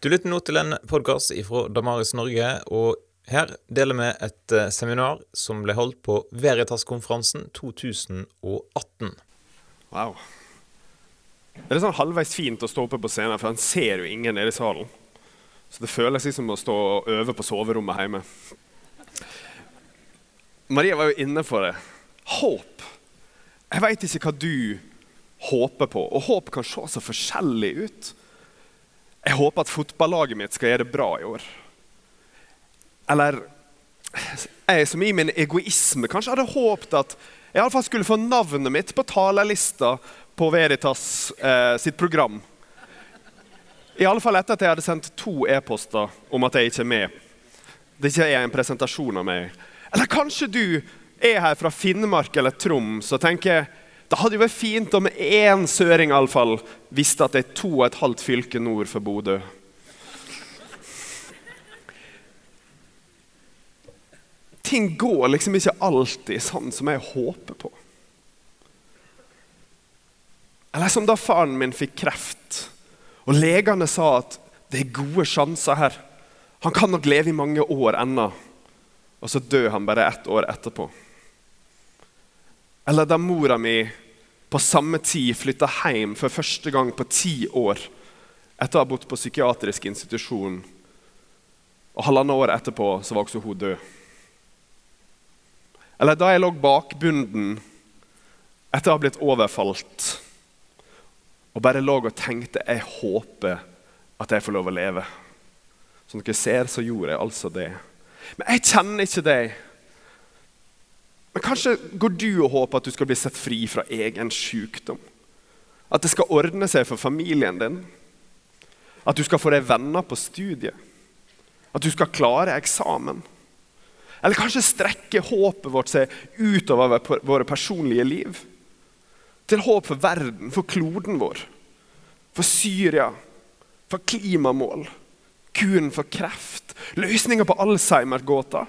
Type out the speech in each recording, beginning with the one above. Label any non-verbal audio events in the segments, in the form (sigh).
Du lytter nå til en podkast fra Damaris Norge, og her deler vi et eh, seminar som ble holdt på Veritas-konferansen 2018. Wow. Det er sånn halvveis fint å stå oppe på scenen, for han ser jo ingen nede i salen. Så det føles liksom å stå og øve på soverommet hjemme. Maria var jo inne for det. Håp. Jeg veit ikke hva du håper på. Og håp kan se så forskjellig ut. Jeg håper at fotballaget mitt skal gjøre det bra i år. Eller jeg som i min egoisme kanskje hadde håpet at jeg i alle fall skulle få navnet mitt på talerlista på Veritas eh, sitt program. I alle fall etter at jeg hadde sendt to e-poster om at jeg ikke er med. Det ikke er en presentasjon av meg. Eller kanskje du er her fra Finnmark eller Troms og tenker det hadde jo vært fint om én søring iallfall visste at det er to og et halvt fylke nord for Bodø. Ting går liksom ikke alltid sånn som jeg håper på. Eller som da faren min fikk kreft, og legene sa at det er gode sjanser her. Han kan nok leve i mange år ennå. Og så dør han bare ett år etterpå. Eller da mora mi på samme tid flytta hjem for første gang på ti år etter å ha bodd på psykiatrisk institusjon. Og halvannet år etterpå så var også hun død. Eller da jeg lå bakbunden etter å ha blitt overfalt og bare lå og tenkte jeg håper at jeg får lov å leve. Som dere ser, så gjorde jeg altså det. Men jeg kjenner ikke deg. Men kanskje går du og håper at du skal bli sett fri fra egen sykdom. At det skal ordne seg for familien din. At du skal få deg venner på studiet. At du skal klare eksamen. Eller kanskje strekke håpet vårt seg utover våre personlige liv. Til håp for verden, for kloden vår, for Syria, for klimamål, kuren for kreft, løsninger på Alzheimer-gåta.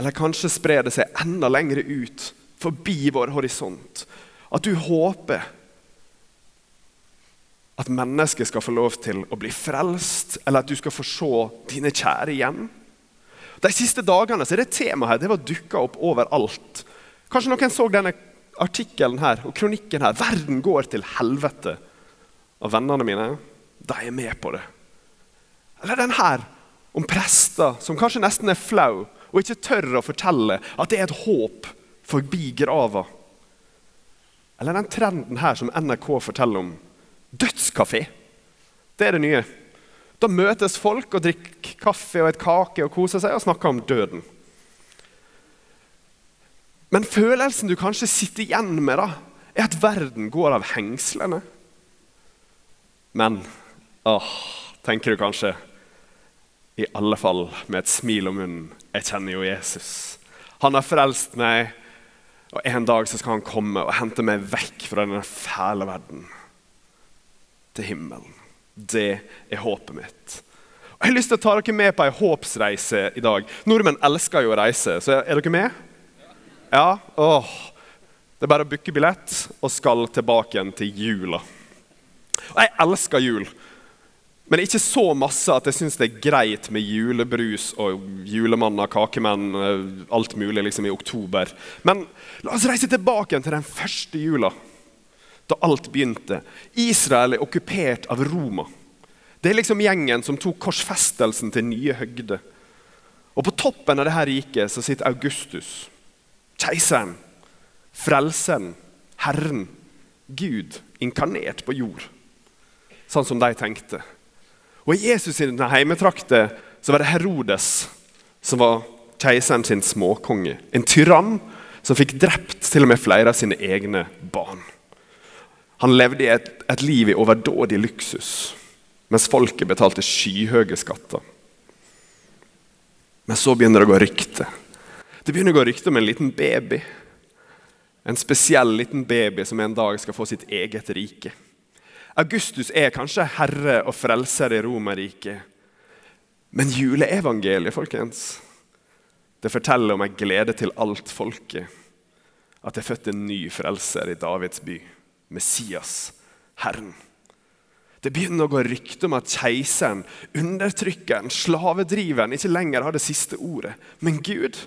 Eller kanskje sprer det seg enda lenger ut, forbi vår horisont. At du håper at mennesket skal få lov til å bli frelst, eller at du skal få se dine kjære igjen. De siste dagene så er det temaet her, det var dukka opp overalt. Kanskje noen så denne artikkelen her og kronikken her. 'Verden går til helvete'. Og vennene mine de er med på det. Eller den her om prester som kanskje nesten er flau og ikke tør å fortelle at det er et håp forbi grava. Eller den trenden her som NRK forteller om. Dødskafé. Det er det nye. Da møtes folk og drikker kaffe og et kake og koser seg og snakker om døden. Men følelsen du kanskje sitter igjen med, da, er at verden går av hengslene. Men åh, tenker du kanskje, i alle fall med et smil om munnen jeg kjenner jo Jesus. Han har frelst meg, og en dag så skal han komme og hente meg vekk fra denne fæle verden. Til himmelen. Det er håpet mitt. Og Jeg har lyst til å ta dere med på ei håpsreise i dag. Nordmenn elsker jo å reise, så er dere med? Ja? Åh. Det er bare å booke billett og skal tilbake igjen til jula. Og jeg elsker jul. Men ikke så masse at jeg syns det er greit med julebrus og julemanner, kakemenn, eh, alt mulig liksom i oktober. Men la oss reise tilbake til den første jula, da alt begynte. Israel er okkupert av Roma. Det er liksom gjengen som tok korsfestelsen til nye høgder. Og på toppen av dette riket så sitter Augustus, keiseren, frelseren, Herren, Gud, inkarnert på jord. Sånn som de tenkte. Og I Jesus sine heimetrakter så var det Herodes som var keiseren sin småkonge. En tyrann som fikk drept til og med flere av sine egne barn. Han levde et, et liv i overdådig luksus, mens folket betalte skyhøye skatter. Men så begynner det å gå rykte. Det begynner å gå rykte om en liten baby. En spesiell liten baby som en dag skal få sitt eget rike. Augustus er kanskje herre og frelser i Romerriket. Men juleevangeliet, folkens, det forteller om ei glede til alt folket. At det er født en ny frelser i Davids by. Messias, Herren. Det begynner å gå rykter om at keiseren, undertrykkeren, slavedriveren ikke lenger har det siste ordet, men Gud.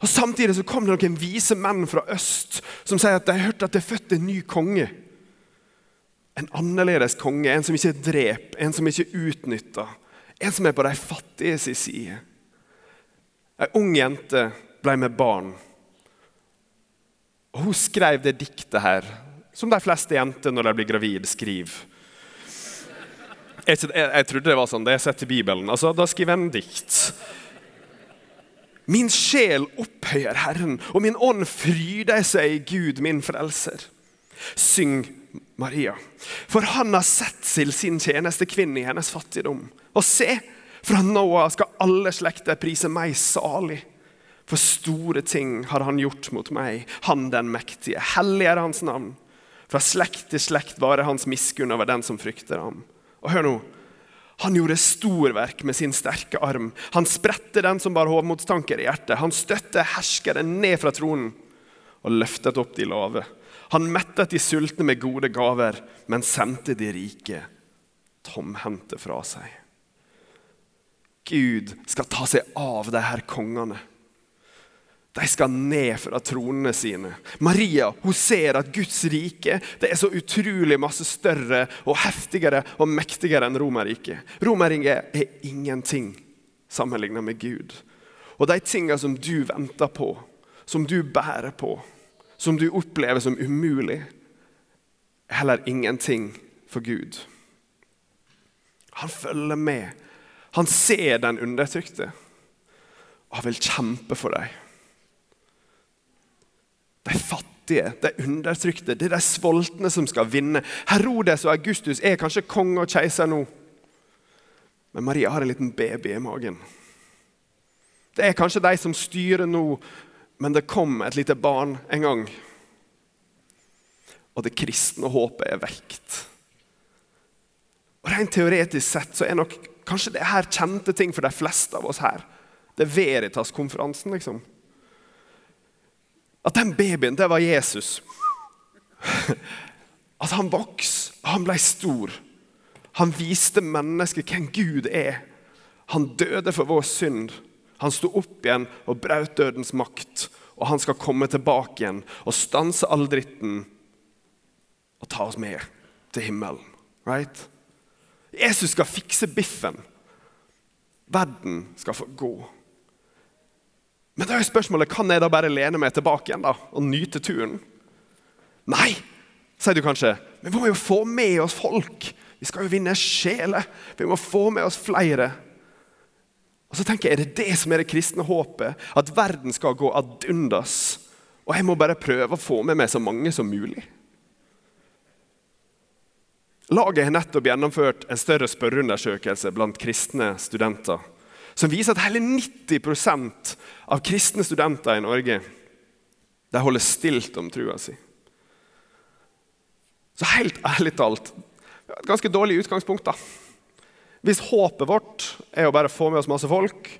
Og Samtidig så kom det noen vise menn fra øst som sier at de har hørt at det er født en ny konge. En annerledes konge, en som ikke dreper, en som ikke utnytter. En som er på de fattige sin side. Ei ung jente ble med barn. Og Hun skrev det diktet her, som de fleste jenter når de blir gravid, skriver. Jeg, jeg, jeg trodde det var sånn, det har sett i Bibelen. Altså, Da skriver jeg en dikt. Min sjel opphøyer Herren, og min ånd fryder seg i Gud, min frelser. Syng, Maria, for han har sett til sin tjenestekvinne i hennes fattigdom. Og se, fra nå av skal alle slekter prise meg salig. For store ting har han gjort mot meg, han den mektige. Hellig er hans navn. Fra slekt til slekt varer hans miskunn over den som frykter ham. Og hør nå. Han gjorde storverk med sin sterke arm. Han spredte den som bar hovmodstanker i hjertet. Han støtte herskeren ned fra tronen og løftet opp de lave. Han mettet de sultne med gode gaver, men sendte de rike tomhendte fra seg. Gud skal ta seg av de her kongene. De skal ned fra tronene sine. Maria hun ser at Guds rike det er så utrolig masse større og heftigere og mektigere enn Romerriket. Romerriket er ingenting sammenlignet med Gud. Og de tingene som du venter på, som du bærer på, som du opplever som umulig, er heller ingenting for Gud. Han følger med. Han ser den undertrykte, og han vil kjempe for dem. De fattige, de undertrykte, det er de sultne som skal vinne. Herodes og Augustus er kanskje konge og keiser nå. Men Maria har en liten baby i magen. Det er kanskje de som styrer nå, men det kom et lite barn en gang. Og det kristne håpet er vekt. Og Rent teoretisk sett så er nok kanskje det her kjente ting for de fleste av oss her. Det er Veritas-konferansen, liksom. At den babyen, det var Jesus. (laughs) At han vokste, han ble stor. Han viste mennesket hvem Gud er. Han døde for vår synd. Han sto opp igjen og brøt dødens makt. Og han skal komme tilbake igjen og stanse all dritten og ta oss med til himmelen. Right? Jesus skal fikse biffen. Verden skal få gå. Men da er spørsmålet, kan jeg da bare lene meg tilbake igjen da, og nyte turen? Nei, sier du kanskje. Men vi må jo få med oss folk. Vi skal jo vinne sjeler. Vi må få med oss flere. Og så tenker jeg, Er det det som er det kristne håpet? At verden skal gå ad undas? Og jeg må bare prøve å få med meg så mange som mulig? Laget har nettopp gjennomført en større spørreundersøkelse blant kristne studenter som viser at hele 90% av kristne studenter i Norge de holder stilt om trua si. Så helt ærlig talt et ganske dårlig utgangspunkt. da. Hvis håpet vårt er å bare få med oss masse folk,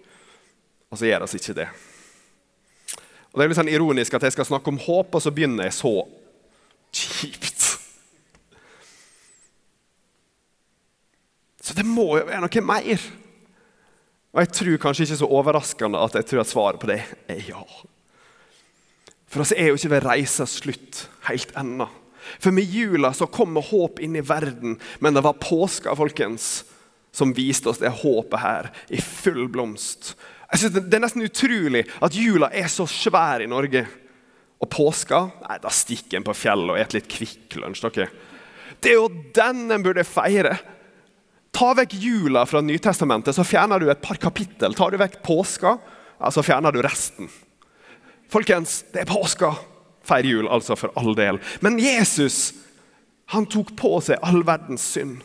og så gjør vi ikke det. Og Det er litt sånn ironisk at jeg skal snakke om håp, og så begynner jeg så kjipt. Så det må jo være noe mer. Og jeg tror kanskje ikke så overraskende at jeg tror at svaret på det er ja. For oss er jo ikke ved reisas slutt helt ennå. For med jula så kommer håp inn i verden, men det var påska folkens, som viste oss det håpet her i full blomst. Jeg synes Det er nesten utrolig at jula er så svær i Norge. Og påska nei, da stikker en på fjellet og spiser litt Kvikk Lunsj. Det er jo den en burde feire. Ta vekk jula fra Nytestamentet, så fjerner du et par kapittel. Tar du vekk påska, ja, så fjerner du resten. Folkens, det er påska. Feir jul, altså, for all del. Men Jesus han tok på seg all verdens synd.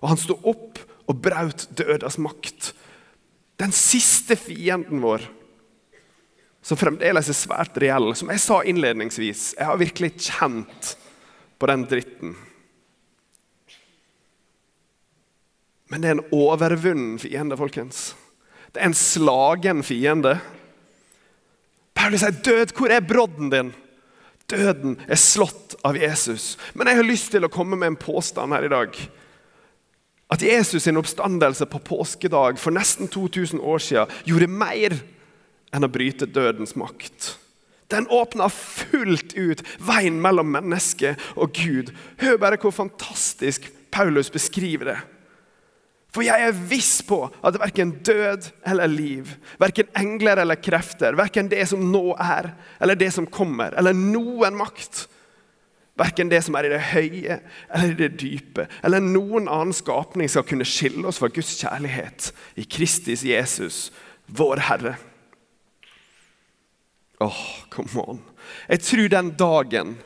Og han sto opp og brøt dødas makt. Den siste fienden vår, som fremdeles er svært reell. Som jeg sa innledningsvis, jeg har virkelig kjent på den dritten. Men det er en overvunnen fiende, folkens. Det er en slagen fiende. Paulus sier, 'Død, hvor er brodden din?' Døden er slått av Jesus. Men jeg har lyst til å komme med en påstand her i dag. At Jesus' sin oppstandelse på påskedag for nesten 2000 år siden gjorde mer enn å bryte dødens makt. Den åpna fullt ut veien mellom menneske og Gud. Hør bare hvor fantastisk Paulus beskriver det. For jeg er viss på at verken død eller liv, verken engler eller krefter, verken det som nå er, eller det som kommer, eller noen makt, verken det som er i det høye eller i det dype, eller noen annen skapning skal kunne skille oss fra Guds kjærlighet i Kristis Jesus, vår Herre. Åh, oh, come on. Jeg tror den dagen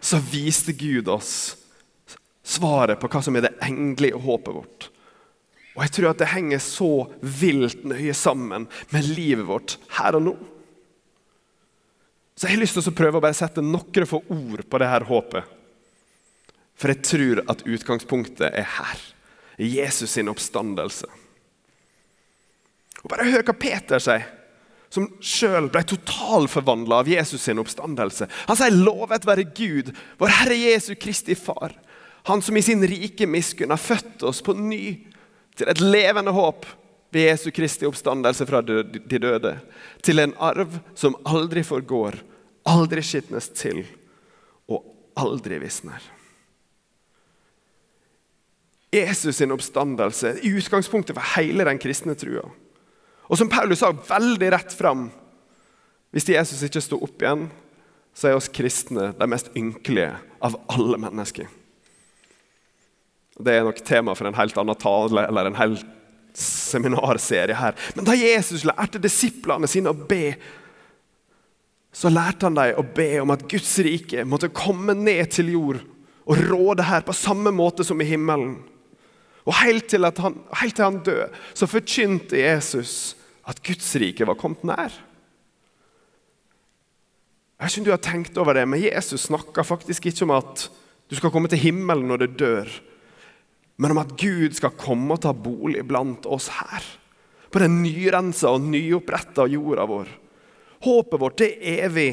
så viste Gud oss svaret på hva som er det engelige håpet vårt. Og jeg tror at det henger så vilt nøye sammen med livet vårt her og nå. Så jeg har lyst til å prøve å bare sette noen få ord på det her håpet. For jeg tror at utgangspunktet er her. Jesus sin oppstandelse. Og Bare hør hva Peter sier, som sjøl ble totalforvandla av Jesus sin oppstandelse. Han sier 'Lovet være Gud, vår Herre Jesu Kristi Far'. Han som i sin rike miskunn har født oss på ny til et levende håp ved Jesu Kristi oppstandelse fra de døde. Til en arv som aldri forgår, aldri skitnes til og aldri visner. Jesus sin oppstandelse er utgangspunktet for hele den kristne trua. Og som Paulus sa veldig rett fram Hvis Jesus ikke sto opp igjen, så er oss kristne de mest ynkelige av alle mennesker. Det er nok tema for en helt annen tale eller en hel seminarserie her. Men da Jesus lærte disiplene sine å be, så lærte han dem å be om at Guds rike måtte komme ned til jord og råde her på samme måte som i himmelen. Og Helt til, han, helt til han døde, så forkynte Jesus at Guds rike var kommet nær. Jeg vet ikke om du har tenkt over det, men Jesus snakker faktisk ikke om at du skal komme til himmelen når du dør men om at Gud skal komme og ta bolig blant oss her. På den nyrensa og nyoppretta jorda vår. Håpet vårt det er evig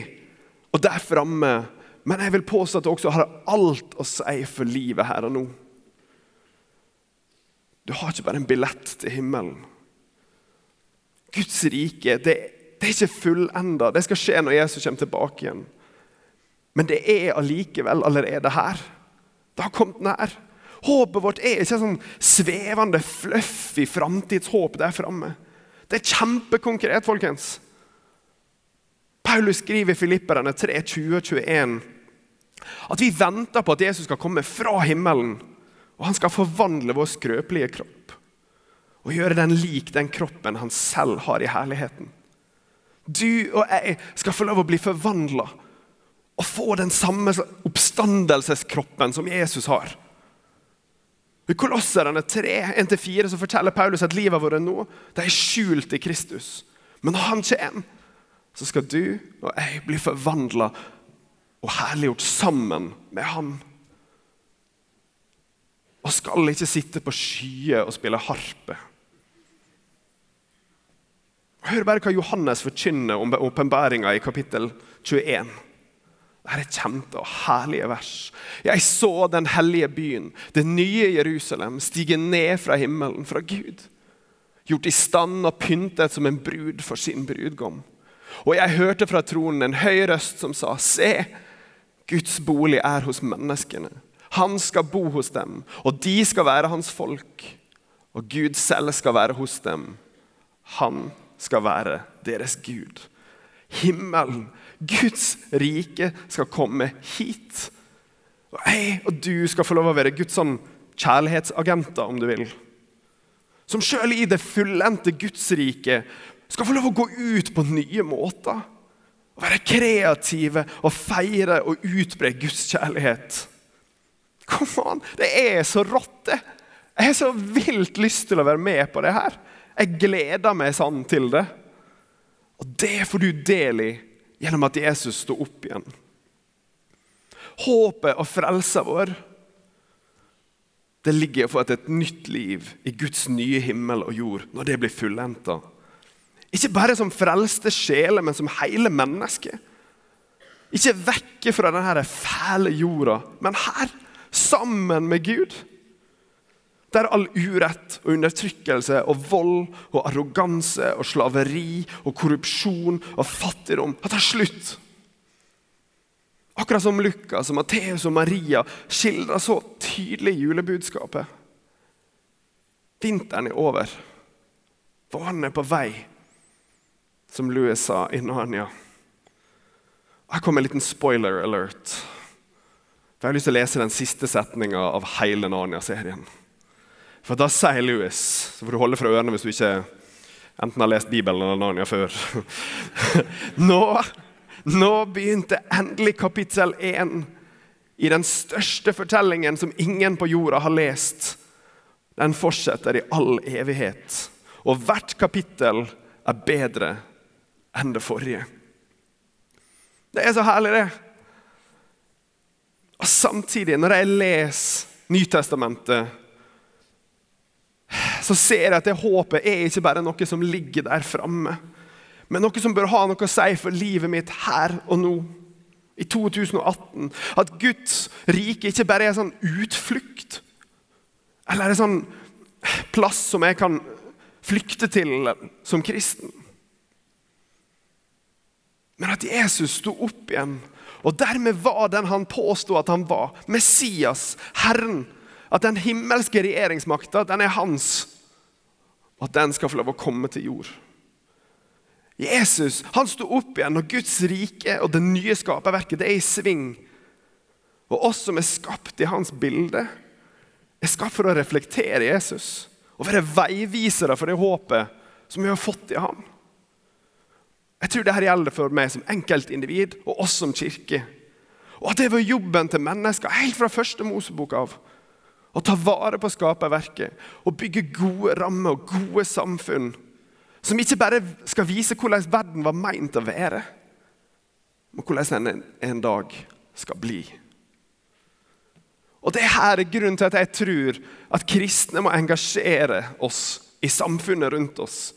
og der framme. Men jeg vil påstå at det også har alt å si for livet her og nå. Du har ikke bare en billett til himmelen. Guds rike det, det er ikke fullenda. Det skal skje når Jesus kommer tilbake igjen. Men det er allikevel allerede her. Det har kommet nær. Håpet vårt er ikke sånn svevende, fluffy framtidshåp der framme. Det er kjempekonkret, folkens. Paulus skriver i Filipperne 3, 20 og 21 at vi venter på at Jesus skal komme fra himmelen, og han skal forvandle vår skrøpelige kropp og gjøre den lik den kroppen han selv har i herligheten. Du og jeg skal få lov å bli forvandla og få den samme oppstandelseskroppen som Jesus har. I Kolosserne 3, 1-4 så forteller Paulus at livet vårt nå det er skjult i Kristus. Men når han kommer, så skal du og jeg bli forvandla og herliggjort sammen med han. Og skal ikke sitte på skyer og spille harpe. Hør bare hva Johannes forkynner om åpenbæringa i kapittel 21. Dette er kjente og herlige vers. Jeg så den hellige byen, det nye Jerusalem, stige ned fra himmelen, fra Gud. Gjort i stand og pyntet som en brud for sin brudgom. Og jeg hørte fra tronen en høy røst som sa, Se, Guds bolig er hos menneskene. Han skal bo hos dem, og de skal være hans folk. Og Gud selv skal være hos dem. Han skal være deres Gud. Himmelen Guds rike skal komme hit. Og jeg og du skal få lov å være Guds sånn kjærlighetsagenter, om du vil. Som sjøl i det fullendte Guds rike skal få lov å gå ut på nye måter. Å være kreative og feire og utbre Guds kjærlighet. Kom an, Det er så rått, det! Jeg har så vilt lyst til å være med på det her. Jeg gleder meg sånn til det. Og det får du del i gjennom at Jesus sto opp igjen. Håpet og frelsa vår det ligger i å få et nytt liv i Guds nye himmel og jord når det blir fullenda. Ikke bare som frelste sjeler, men som hele mennesket. Ikke vekke fra denne fæle jorda, men her, sammen med Gud. Der all urett og undertrykkelse og vold og arroganse og slaveri og korrupsjon og fattigdom har tatt slutt. Akkurat som Lukas og Matteus og Maria skildrer så tydelig julebudskapet. Vinteren er over. Våren er på vei, som Louis sa i Narnia. Her kommer en liten spoiler alert. For Jeg har lyst til å lese den siste setninga av hele Narnia-serien. For Da sier Louis Så får du holde fra ørene hvis du ikke enten har lest Bibelen eller Narnia før. (laughs) Nå, nå begynte endelig kapittel 1 i den største fortellingen som ingen på jorda har lest. Den fortsetter i all evighet. Og hvert kapittel er bedre enn det forrige. Det er så herlig, det. Og samtidig, når jeg leser Nytestamentet, så ser jeg at det håpet er ikke bare noe som ligger der framme, men noe som bør ha noe å si for livet mitt her og nå. I 2018. At Guds rike ikke bare er en sånn utflukt. Eller en sånn plass som jeg kan flykte til som kristen. Men at Jesus sto opp igjen, og dermed var den han påsto at han var. Messias, Herren. At den himmelske regjeringsmakta, den er hans. Og at den skal få lov å komme til jord. Jesus han sto opp igjen, og Guds rike og det nye skaperverket det er i sving. Og oss som er skapt i hans bilde, er skapt for å reflektere Jesus. Og være veivisere for det håpet som vi har fått i ham. Jeg tror dette gjelder for meg som enkeltindivid og oss som kirke. Og at det var jobben til mennesker helt fra første Mosebok av. Å ta vare på skaperverket og bygge gode rammer og gode samfunn. Som ikke bare skal vise hvordan verden var meint å være, men hvordan den en dag skal bli. Og Det her er grunnen til at jeg tror at kristne må engasjere oss i samfunnet rundt oss.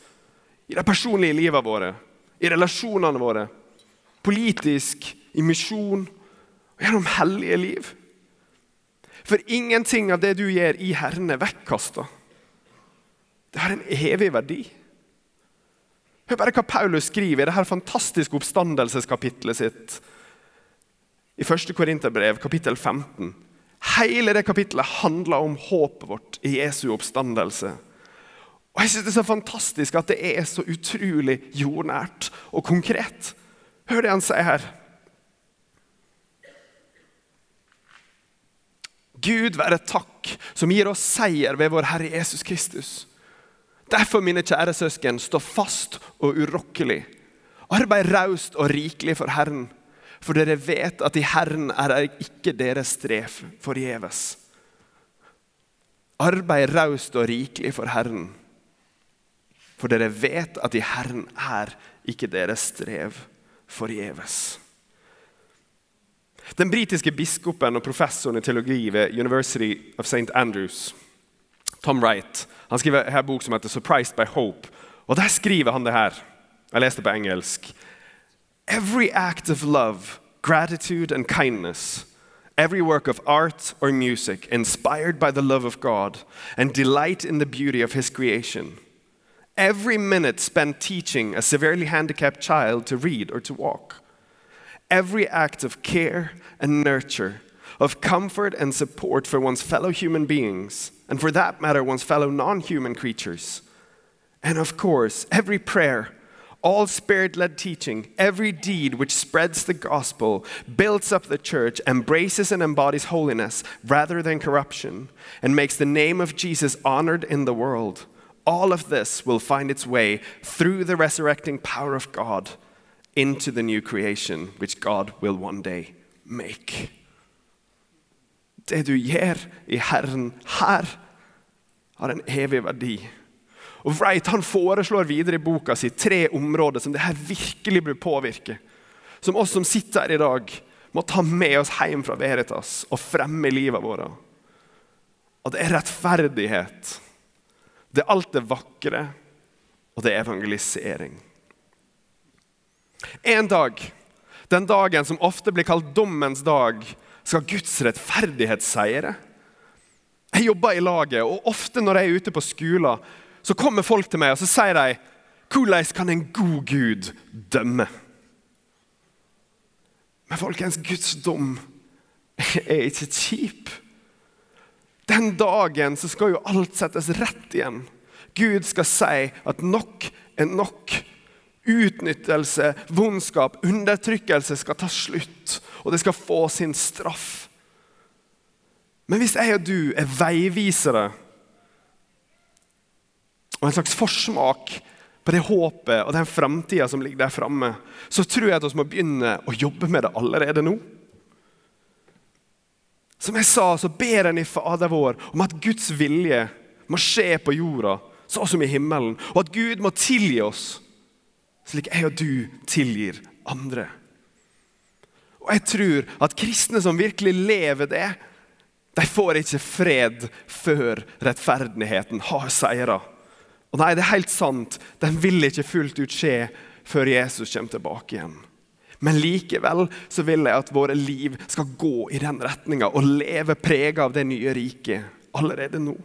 I det personlige livet våre i relasjonene våre, politisk, i misjon og gjennom hellige liv. For ingenting av det du gjør i Herren, er vekkasta. Det har en evig verdi. Hør bare hva Paulus skriver i dette fantastiske oppstandelseskapitlet sitt i 1. Korinterbrev, kapittel 15. Hele det kapittelet handler om håpet vårt i Jesu oppstandelse. Og jeg synes Det er så fantastisk at det er så utrolig jordnært og konkret. Hør det han sier her. Gud være takk, som gir oss seier ved vår Herre Jesus Kristus. Derfor, mine kjære søsken, stå fast og urokkelig. Arbeid raust og rikelig for Herren, for dere vet at i Herren er ikke deres strev forgjeves. Arbeid raust og rikelig for Herren, for dere vet at i Herren er ikke deres strev forgjeves. Den britiske biskopen og professoren i teologi ved University of St. Andrews, Tom Wright, han skriver en bok som heter 'Surprised by Hope'. Og Der skriver han det her. Jeg leste på engelsk. Every act of love, gratitude and kindness every work of art or music inspired by the love of God and delight in the beauty of His creation every minute spent teaching a severely handicapped child to read or to walk, every act of care and nurture, of comfort and support for one's fellow human beings, and for that matter, one's fellow non human creatures. And of course, every prayer, all spirit led teaching, every deed which spreads the gospel, builds up the church, embraces and embodies holiness rather than corruption, and makes the name of Jesus honored in the world all of this will find its way through the resurrecting power of God into the new creation which God will one day make. Det du gjør i Herren her, har en evig verdi. Og Wright han foreslår videre i boka si tre områder som det her virkelig bør påvirke. Som oss som sitter her i dag, må ta med oss hjem fra Veritas og fremme livet vårt. Og det er rettferdighet det er alt det vakre, og det er evangelisering. En dag Den dagen som ofte blir kalt dommens dag, skal Guds rettferdighet seire. Jeg jobber i laget, og ofte når jeg er ute på skolen, så kommer folk til meg og så sier de, 'Hvordan kan en god Gud dømme?' Men folkens, Guds dom er ikke kjip. Den dagen så skal jo alt settes rett igjen. Gud skal si at nok er nok. Utnyttelse, vondskap, undertrykkelse skal ta slutt, og det skal få sin straff. Men hvis jeg og du er veivisere og en slags forsmak på det håpet og den framtida som ligger der framme, så tror jeg at vi må begynne å jobbe med det allerede nå. Som jeg sa, så ber en i Fader vår om at Guds vilje må skje på jorda, sånn som i himmelen, og at Gud må tilgi oss, slik jeg og du tilgir andre. Og jeg tror at kristne som virkelig lever det, de får ikke fred før rettferdigheten har seira. Og nei, det er helt sant, den vil ikke fullt ut skje før Jesus kommer tilbake igjen. Men likevel så vil jeg at våre liv skal gå i den retninga og leve prega av det nye riket allerede nå.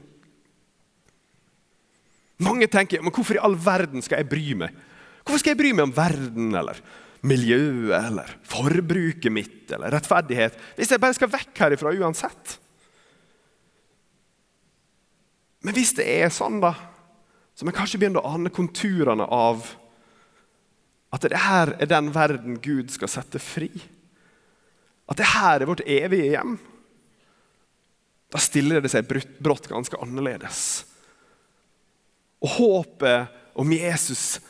Mange tenker men hvorfor i all verden skal jeg bry meg? Hvorfor skal jeg bry meg om verden eller miljøet eller forbruket mitt eller rettferdighet hvis jeg bare skal vekk herifra uansett? Men hvis det er sånn, da, så må jeg kanskje begynne å ane konturene av at det her er den verden Gud skal sette fri. At det her er vårt evige hjem. Da stiller det seg brått ganske annerledes. Og håpet om Jesus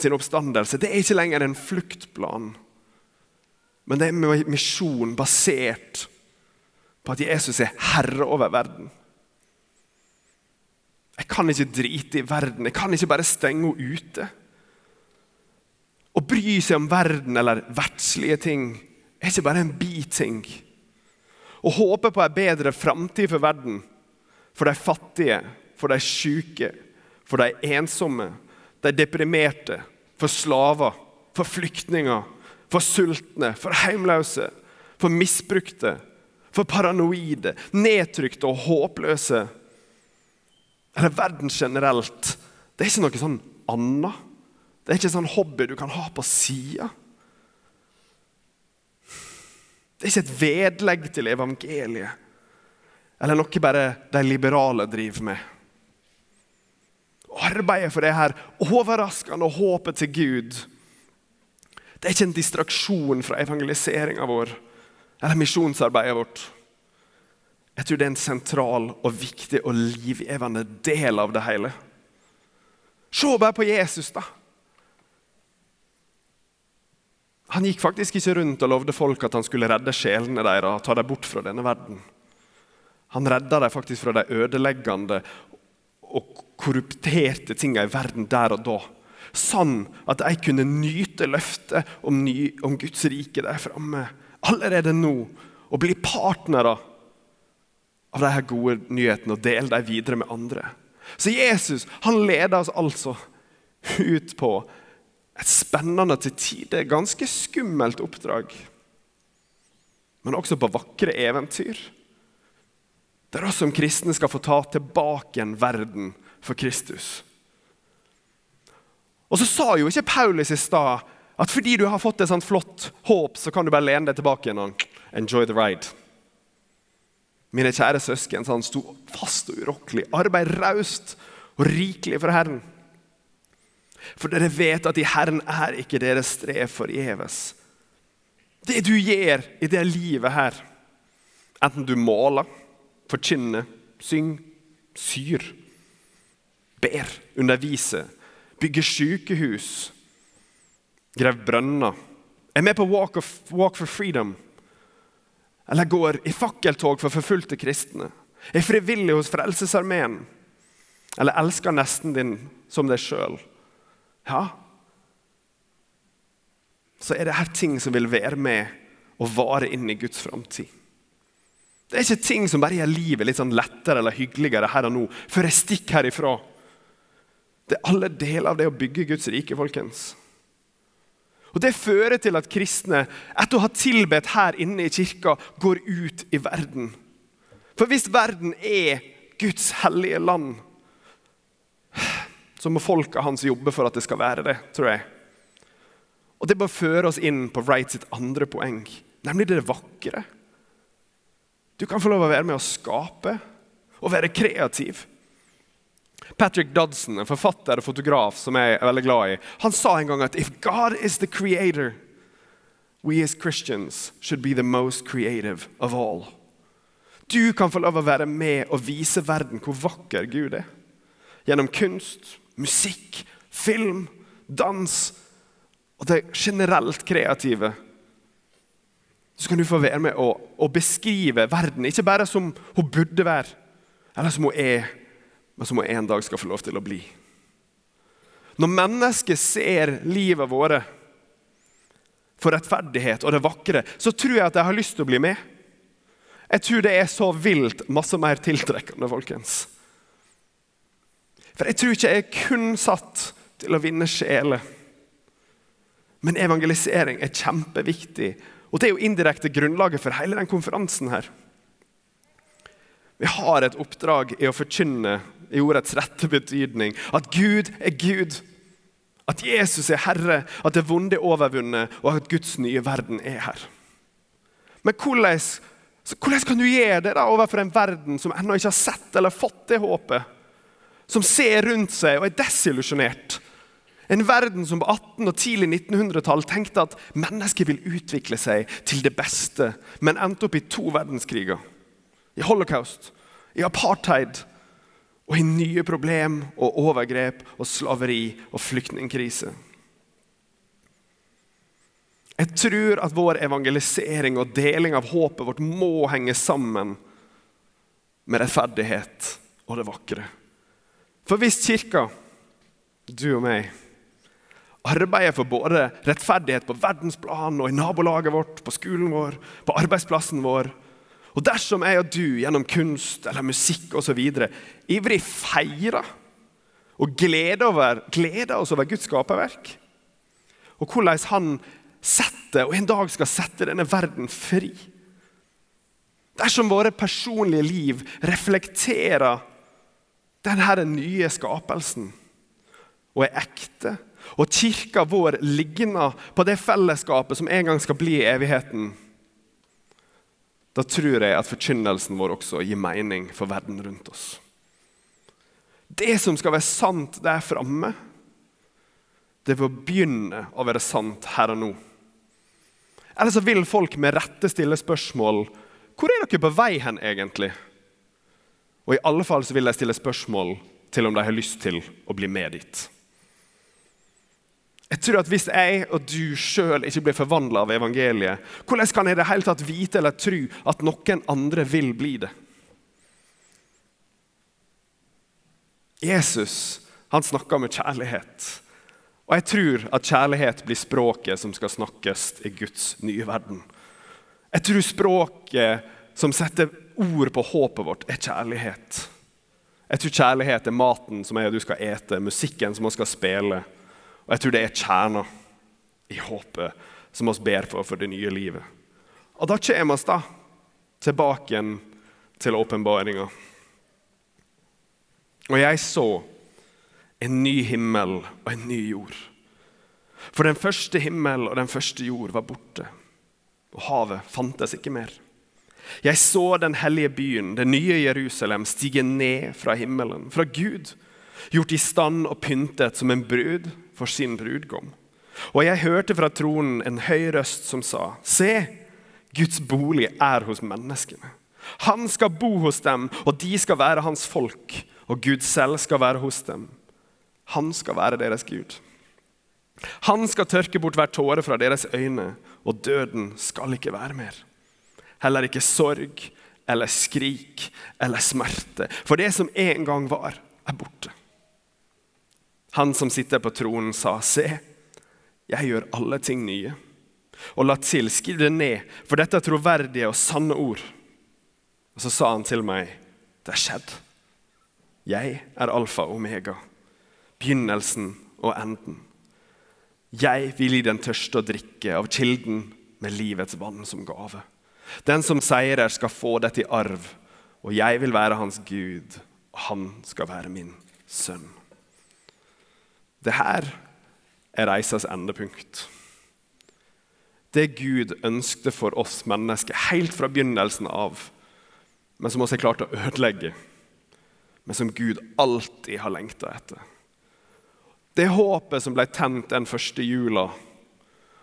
sin oppstandelse det er ikke lenger en fluktplan. Men det er en misjon basert på at Jesus er herre over verden. Jeg kan ikke drite i verden. Jeg kan ikke bare stenge henne ute. Å bry seg om verden eller verdslige ting er ikke bare en biting. Å håpe på en bedre framtid for verden, for de fattige, for de syke, for de ensomme, de deprimerte, for slaver, for flyktninger, for sultne, for heimløse, for misbrukte, for paranoide, nedtrykte og håpløse eller verden generelt, det er ikke noe sånn annet. Det er ikke en sånn hobby du kan ha på sida. Det er ikke et vedlegg til evangeliet eller noe bare de liberale driver med. Arbeidet for det her overraskende håpet til Gud det er ikke en distraksjon fra evangeliseringa vår eller misjonsarbeidet vårt. Jeg tror det er en sentral og viktig og livgivende del av det hele. Se bare på Jesus, da. Han gikk faktisk ikke rundt og lovde folk at han skulle redde sjelene deres og ta dem bort fra denne verden. Han redda dem faktisk fra de ødeleggende og korrupterte tingene i verden der og da. Sånn at de kunne nyte løftet om, ny, om Guds rike der framme allerede nå. Og bli partnere av de her gode nyhetene og dele dem videre med andre. Så Jesus han leder oss altså ut på et spennende, til tider ganske skummelt oppdrag. Men også på vakre eventyr. Der oss som kristne skal få ta tilbake en verden for Kristus. Og så sa jo ikke Paulus i stad at fordi du har fått et sånt flott håp, så kan du bare lene deg tilbake igjen og enjoy the ride. Mine kjære søsken, så han sto fast og urokkelig. Arbeid raust og rikelig for Herren. For dere vet at i Herren er ikke deres strev forgjeves. Det du gjør i det livet her, enten du måler, forkynner, synger, syr, ber, underviser, bygger sykehus, graver brønner, er med på Walk, of, Walk for Freedom eller går i fakkeltog for forfulgte kristne, er frivillig hos Frelsesarmeen, eller elsker nesten din som deg sjøl, ja, så er det her ting som vil være med og vare inn i Guds framtid. Det er ikke ting som bare gjør livet litt sånn lettere eller hyggeligere her og nå, før jeg stikker herifra. Det er alle deler av det å bygge Guds rike, folkens. Og Det fører til at kristne, etter å ha tilbedt her inne i kirka, går ut i verden. For hvis verden er Guds hellige land, så må folka hans jobbe for at det skal være det, tror jeg. Og Det bør føre oss inn på Wright sitt andre poeng, nemlig det vakre. Du kan få lov å være med å skape og være kreativ. Patrick Dodson, en forfatter og fotograf som jeg er veldig glad i, han sa en gang at if God is the creator, we as Christians should be the most creative of all. Du kan få lov å være med og vise verden hvor vakker Gud er. Gjennom kunst, musikk, film, dans og det generelt kreative. Så kan du få være med å, beskrive verden, ikke bare som hun burde være, eller som hun er, men som hun en dag skal få lov til å bli. Når mennesket ser livet våre for rettferdighet og det vakre, så tror jeg at de har lyst til å bli med. Jeg tror det er så vilt masse mer tiltrekkende, folkens. For jeg tror ikke jeg er kun satt til å vinne sjeler. Men evangelisering er kjempeviktig, og det er jo indirekte grunnlaget for hele den konferansen her. Vi har et oppdrag i å forkynne i ordets rette betydning at Gud er Gud. At Jesus er Herre, at det vonde er overvunnet, og at Guds nye verden er her. Men hvordan, hvordan kan du gjøre det da overfor en verden som ennå ikke har sett eller fått det håpet? Som ser rundt seg og er desillusjonert? En verden som på 18- og tidlig 1900-tall tenkte at mennesket vil utvikle seg til det beste, men endte opp i to verdenskriger. I holocaust, i apartheid og i nye problem og overgrep og slaveri og flyktningkrise. Jeg tror at vår evangelisering og deling av håpet vårt må henge sammen med rettferdighet og det vakre. For hvis Kirka, du og meg, arbeider for både rettferdighet på verdensplan og i nabolaget vårt, på skolen vår, på arbeidsplassen vår. Og dersom jeg og du gjennom kunst eller musikk osv. ivrig feirer og gleder, over, gleder oss over Guds skaperverk, og hvordan han setter og en dag skal sette denne verden fri Dersom våre personlige liv reflekterer denne nye skapelsen og er ekte og kirka vår ligner på det fellesskapet som en gang skal bli i evigheten, da tror jeg at forkynnelsen vår også gir mening for verden rundt oss. Det som skal være sant der framme, det vil begynne å være sant her og nå. Eller så vil folk med rette stille spørsmål hvor er dere på vei hen egentlig? Og i alle fall så vil de stille spørsmål til om de har lyst til å bli med dit. Jeg tror at Hvis jeg og du sjøl ikke blir forvandla av evangeliet, hvordan kan jeg det hele tatt vite eller tro at noen andre vil bli det? Jesus han snakker med kjærlighet. Og jeg tror at kjærlighet blir språket som skal snakkes i Guds nye verden. Jeg tror språket som setter ord på håpet vårt, er kjærlighet. Jeg tror kjærlighet er maten som jeg og du skal ete, musikken som vi skal spille. Og jeg tror det er kjerna i håpet som vi ber for for det nye livet. Og da kommer vi da tilbake igjen til åpenbaringa. Og jeg så en ny himmel og en ny jord. For den første himmel og den første jord var borte, og havet fantes ikke mer. Jeg så den hellige byen, det nye Jerusalem, stige ned fra himmelen, fra Gud, gjort i stand og pyntet som en brud for sin brudgom. Og jeg hørte fra tronen en høy røst som sa, Se, Guds bolig er hos menneskene. Han skal bo hos dem, og de skal være hans folk, og Gud selv skal være hos dem. Han skal være deres Gud. Han skal tørke bort hver tåre fra deres øyne, og døden skal ikke være mer. Heller ikke sorg eller skrik eller smerte, for det som en gang var, er borte. Han som sitter på tronen, sa, Se, jeg gjør alle ting nye. Og la til, skriv det ned, for dette er troverdige og sanne ord. Og så sa han til meg, det er skjedd. Jeg er alfa og omega, begynnelsen og enden. Jeg vil gi den tørste å drikke av kilden med livets vann som gave. Den som seirer, skal få dette i arv, og jeg vil være hans Gud, og han skal være min sønn. Det her er reisas endepunkt. Det Gud ønskte for oss mennesker helt fra begynnelsen av, men som vi har klart å ødelegge, men som Gud alltid har lengta etter. Det håpet som ble tent den første jula,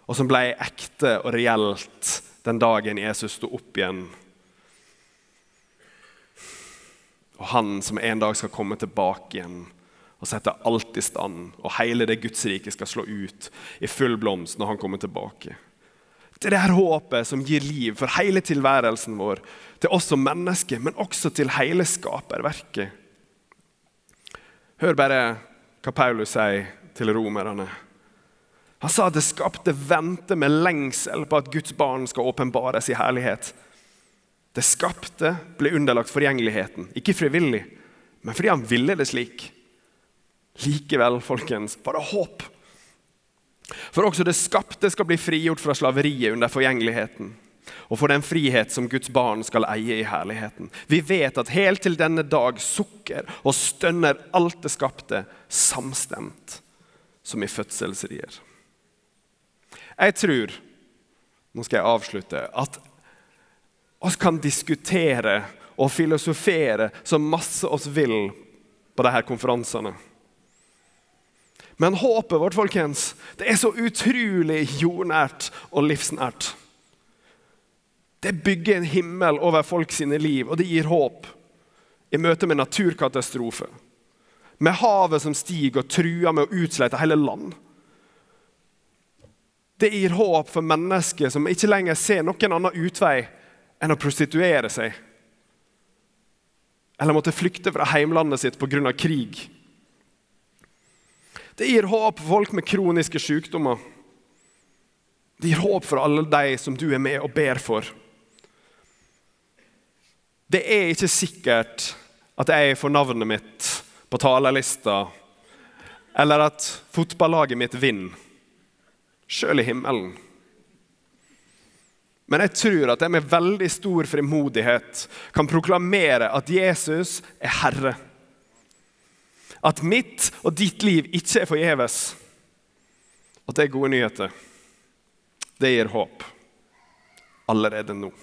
og som ble ekte og reelt den dagen Jesus sto opp igjen. Og han som en dag skal komme tilbake igjen og sette alt i stand, og hele det Guds rike skal slå ut i full blomst når han kommer tilbake. Er det her håpet som gir liv for hele tilværelsen vår, til oss som mennesker, men også til hele skaperverket. Hør bare hva Paulus sier til romerne. Han sa at det skapte vente med lengsel på at Guds barn skal åpenbares i herlighet. Det skapte ble underlagt forgjengeligheten, ikke frivillig, men fordi han ville det slik. Likevel, folkens, var det håp. For også det skapte skal bli frigjort fra slaveriet under forgjengeligheten og for den frihet som Guds barn skal eie i herligheten. Vi vet at helt til denne dag sukker og stønner alt det skapte samstemt, som i fødselsrier. Jeg tror, nå skal jeg avslutte, at vi kan diskutere og filosofere så masse oss vil på disse konferansene. Men håpet vårt folkens, det er så utrolig jordnært og livsnært. Det bygger en himmel over folk sine liv, og det gir håp i møte med naturkatastrofe. Med havet som stiger og truer med å utslette hele land. Det gir håp for mennesker som ikke lenger ser noen annen utvei enn å prostituere seg. Eller måtte flykte fra heimlandet sitt pga. krig. Det gir håp for folk med kroniske sykdommer. Det gir håp for alle de som du er med og ber for. Det er ikke sikkert at jeg får navnet mitt på talerlista, eller at fotballaget mitt vinner, sjøl i himmelen. Men jeg tror at jeg med veldig stor frimodighet kan proklamere at Jesus er Herre. At mitt og ditt liv ikke er forgjeves. At det er gode nyheter. Det gir håp allerede nå.